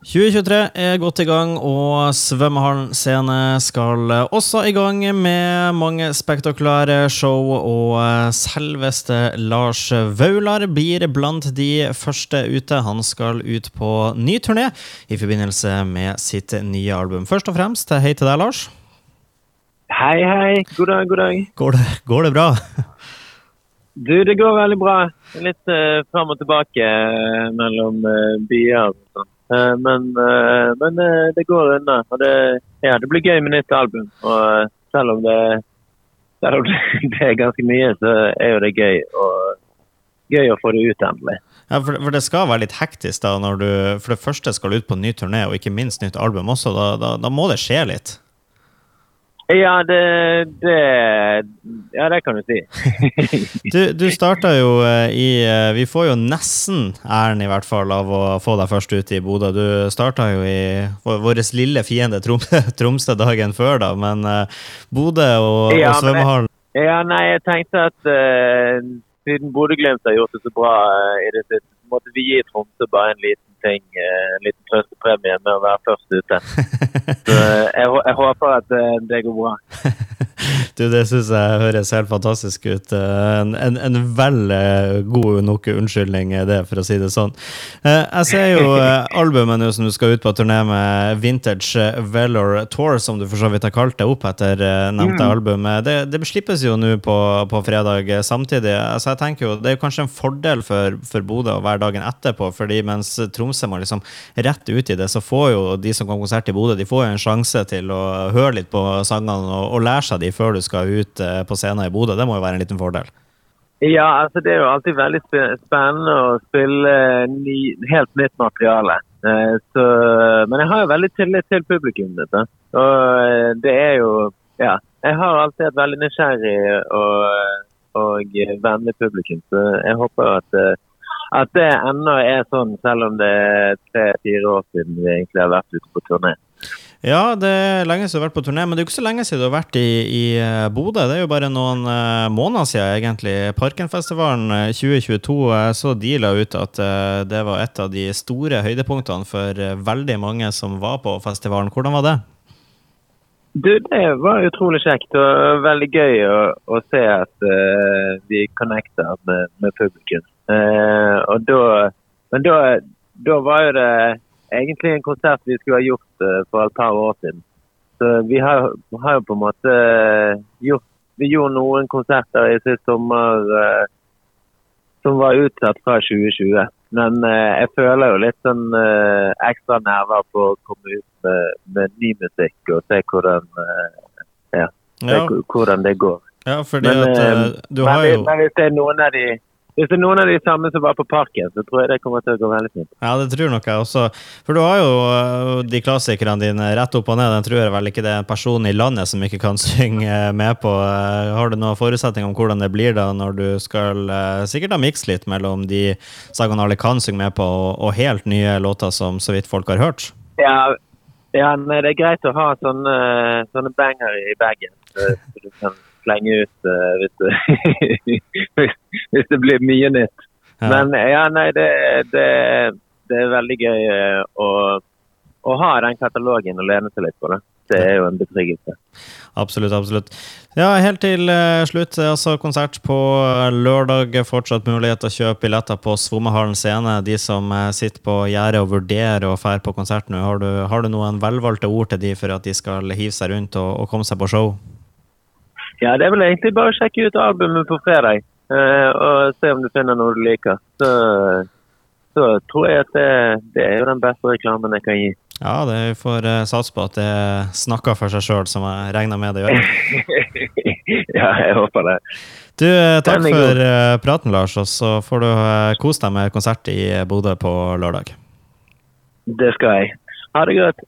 2023 er godt i gang, og Svømmehallen scene skal også i gang med mange spektakulære show. Og selveste Lars Vaular blir blant de første ute. Han skal ut på ny turné i forbindelse med sitt nye album. Først og fremst, hei til deg, Lars. Hei, hei. God dag, god dag. Går det, går det bra? Du, det går veldig bra. Litt uh, fram og tilbake uh, mellom uh, byer. og sånt. Eh, men, eh, men eh, det går unna. Og det, ja, det blir gøy med nytt album. Og selv om det, selv om det er ganske mye, så er jo det gøy. Og gøy å få det ut endelig. Ja, for, for, det skal være litt hektisk da når du for det første skal ut på ny turné, og ikke minst nytt album også. Da, da, da må det skje litt? Ja, det, det, Ja, det kan du si. du, du starta jo eh, i eh, Vi får jo nesten æren, i hvert fall, av å få deg først ut i Bodø. Du starta jo i vår lille fiende Tromsø dagen før, da, men uh, Bodø og, ja, og svømmehallen Ja, nei, jeg tenkte at uh, siden Bodø-Glimt har gjort det så bra i det siste, måtte vi gi Tromsø bare en liten ting, eh, en liten trøstepremie med å være først ute. Så eh, jeg, jeg håper at eh, det går bra. Du, Det syns jeg høres helt fantastisk ut. En, en, en vel god nok unnskyldning, det, for å si det sånn. Jeg ser jo albumet nå som du skal ut på turné med, Vintage Velor Tour, som du for så vidt har kalt det opp etter nevnte mm. album. Det, det slippes jo nå på, på, fredag samtidig. Altså jeg tenker jo, Det er jo kanskje en fordel for, for Bodø å være dagen etterpå, fordi mens Tromsø må liksom rett ut i det, så får jo de som kan konsert i Bodø, de får jo en sjanse til å høre litt på sangene og, og lære seg de før du skal ut eh, på scenen i Bodø. Det må jo være en liten fordel? Ja, altså det er jo alltid veldig spennende å spille ny, helt nytt materiale. Eh, så, men jeg har jo veldig tillit til publikum. Dette. Og eh, det er jo Ja. Jeg har alltid et veldig nysgjerrig og, og vennlig publikum, så jeg håper at at det ennå er sånn, selv om det er tre-fire år siden vi egentlig har vært ute på turné. Ja, det er lenge siden du har vært på turné, men det er jo ikke så lenge siden du har vært i, i eh, Bodø. Det er jo bare noen uh, måneder siden, egentlig. Parkenfestivalen 2022 jeg så de la ut at uh, det var et av de store høydepunktene for veldig mange som var på festivalen. Hvordan var det? Du, Det var utrolig kjekt og veldig gøy å, å se at vi connecter med, med publikum. Uh, og da, men da, da, var jo det egentlig en konsert vi skulle ha gjort uh, for et par år siden. Så vi har, har, jo på en måte gjort Vi gjorde noen konserter i sist sommer uh, som var utsatt fra 2020. Men uh, jeg føler jo litt sånn ekstra nerver på å komme ut med, med ny musikk og se hvordan, ja, ja. hvordan det går. Ja, fordi men, at du har jo Men hvis det er noen av de hvis det er noen av de samme som var på Parken, så tror jeg det kommer til å gå veldig fint. Ja, det tror nok jeg også. For du har jo øh, de klassikerne dine rett opp og ned. Den tror jeg vel ikke det er en person i landet som ikke kan synge med på. Øh, har du noen forutsetninger om hvordan det blir da, når du skal øh, sikkert ha mikse litt mellom de sangene alle kan synge med på, og helt nye låter som så vidt folk har hørt? Ja, ja nei, det er greit å ha sånne, sånne banger i bagen. Så du kan slenge ut uh, hvis, det, hvis, det, blir mye nytt. Ja. Men ja, nei, det, det, det er veldig gøy uh, å, å, ha den katalogen og lene seg litt på. det. Det er jo en betryggelse. Absolutt, absolutt. Ja, helt til slutt. altså Konsert på lørdag. Fortsatt mulighet til å kjøpe billetter på Svommehallen scene. De som sitter på gjerdet og vurderer å dra på konsert nå, har du, har du noen velvalgte ord til de for at de skal hive seg rundt og, og komme seg på show? Ja, det er vel egentlig bare å sjekke ut albumet på fredag uh, og se om du finner noe du liker. Så, så tror jeg at det, det, er jo den beste reklamen jeg kan gi. Ja, det vi får uh, satse på at det snakker for seg sjøl, som jeg regner med det gjør. ja, jeg håper det. Du, uh, takk for praten, Lars, og så får du kose deg med konsert i Bodø på lørdag. Det skal jeg. Ha det godt.